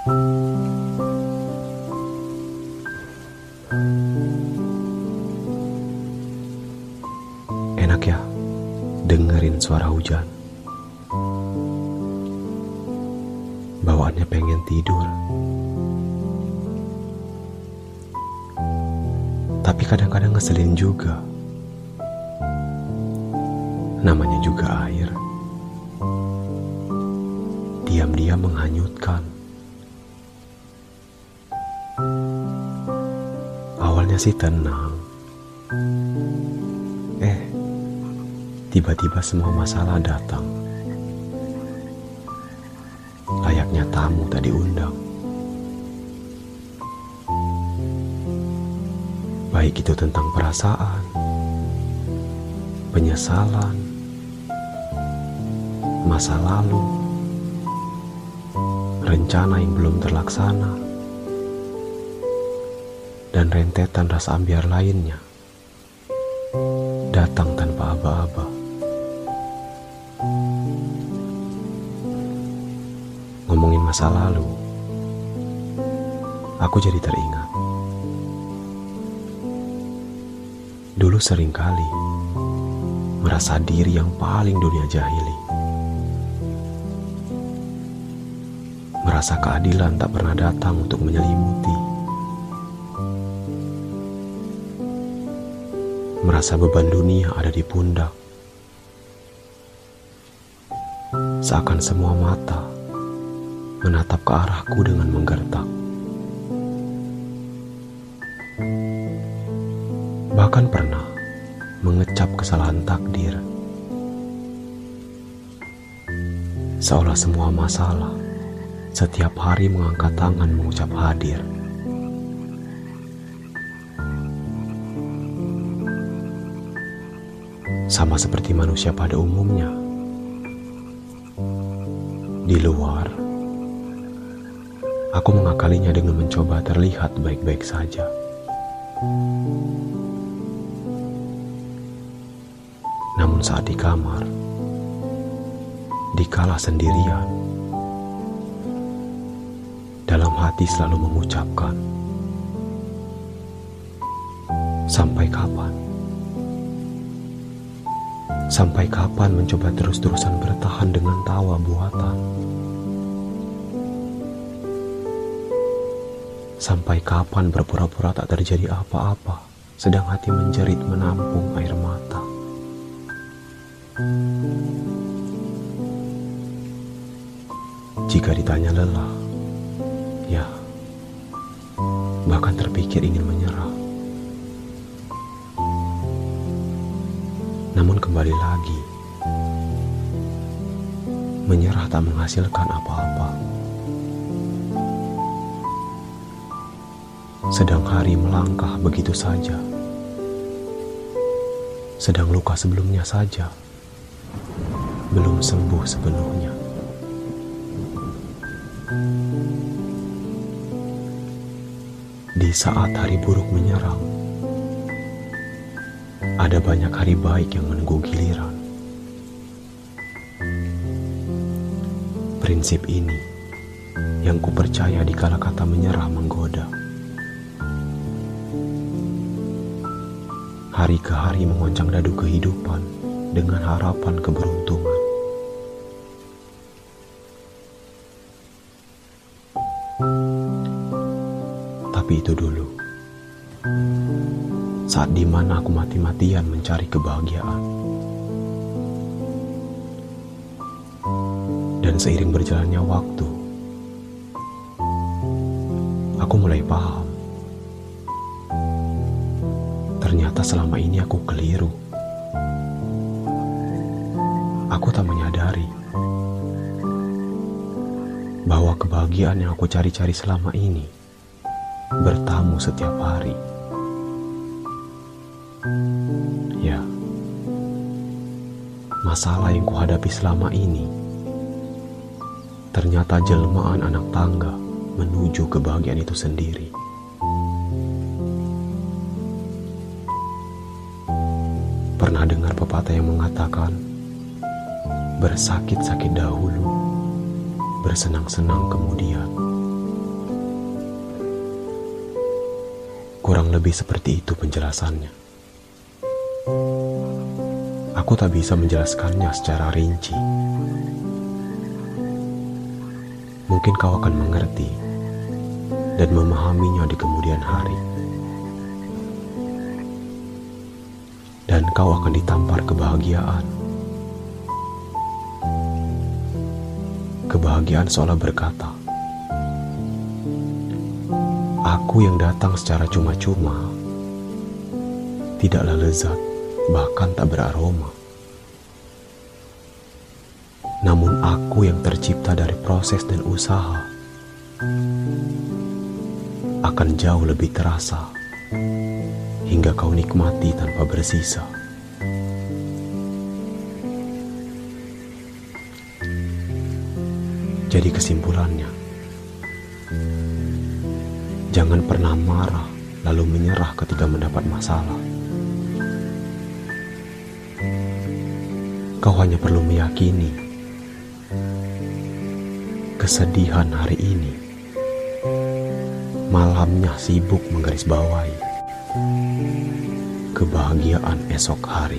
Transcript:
Enak ya dengerin suara hujan. Bawaannya pengen tidur. Tapi kadang-kadang ngeselin juga. Namanya juga air. Diam-diam menghanyutkan. Awalnya sih tenang. Eh, tiba-tiba semua masalah datang. Layaknya tamu tak diundang. Baik itu tentang perasaan, penyesalan, masa lalu, rencana yang belum terlaksana, dan rentetan rasa ambiar lainnya datang tanpa aba-aba. Ngomongin masa lalu, aku jadi teringat. Dulu sering kali merasa diri yang paling dunia jahili. Merasa keadilan tak pernah datang untuk menyelimuti. Merasa beban dunia ada di pundak. Seakan semua mata menatap ke arahku dengan menggertak. Bahkan pernah mengecap kesalahan takdir. Seolah semua masalah setiap hari mengangkat tangan mengucap hadir. Sama seperti manusia pada umumnya. Di luar, aku mengakalinya dengan mencoba terlihat baik-baik saja. Namun saat di kamar, dikala sendirian, dalam hati selalu mengucapkan, sampai kapan? Sampai kapan mencoba terus-terusan bertahan dengan tawa buatan? Sampai kapan berpura-pura tak terjadi apa-apa, sedang hati menjerit menampung air mata? Jika ditanya lelah, ya, bahkan terpikir ingin menyerah. Lagi, menyerah tak menghasilkan apa-apa. Sedang hari melangkah begitu saja. Sedang luka sebelumnya saja belum sembuh sepenuhnya. Di saat hari buruk menyerang, ada banyak hari baik yang menunggu giliran. Prinsip ini yang kupercaya di kala kata menyerah menggoda. Hari ke hari mengoncang dadu kehidupan dengan harapan keberuntungan. Tapi itu dulu. Saat di mana aku mati-matian mencari kebahagiaan. Dan seiring berjalannya waktu, aku mulai paham. Ternyata selama ini aku keliru. Aku tak menyadari bahwa kebahagiaan yang aku cari-cari selama ini bertamu setiap hari. Ya, masalah yang kuhadapi selama ini ternyata jelmaan anak tangga menuju kebahagiaan itu sendiri. Pernah dengar pepatah yang mengatakan, "Bersakit-sakit dahulu, bersenang-senang kemudian." Kurang lebih seperti itu penjelasannya. Aku tak bisa menjelaskannya secara rinci. Mungkin kau akan mengerti dan memahaminya di kemudian hari. Dan kau akan ditampar kebahagiaan. Kebahagiaan seolah berkata, Aku yang datang secara cuma-cuma tidaklah lezat, bahkan tak beraroma. Namun aku yang tercipta dari proses dan usaha akan jauh lebih terasa hingga kau nikmati tanpa bersisa. Jadi kesimpulannya, Jangan pernah marah lalu menyerah ketika mendapat masalah. Kau hanya perlu meyakini kesedihan hari ini, malamnya sibuk menggarisbawahi kebahagiaan esok hari.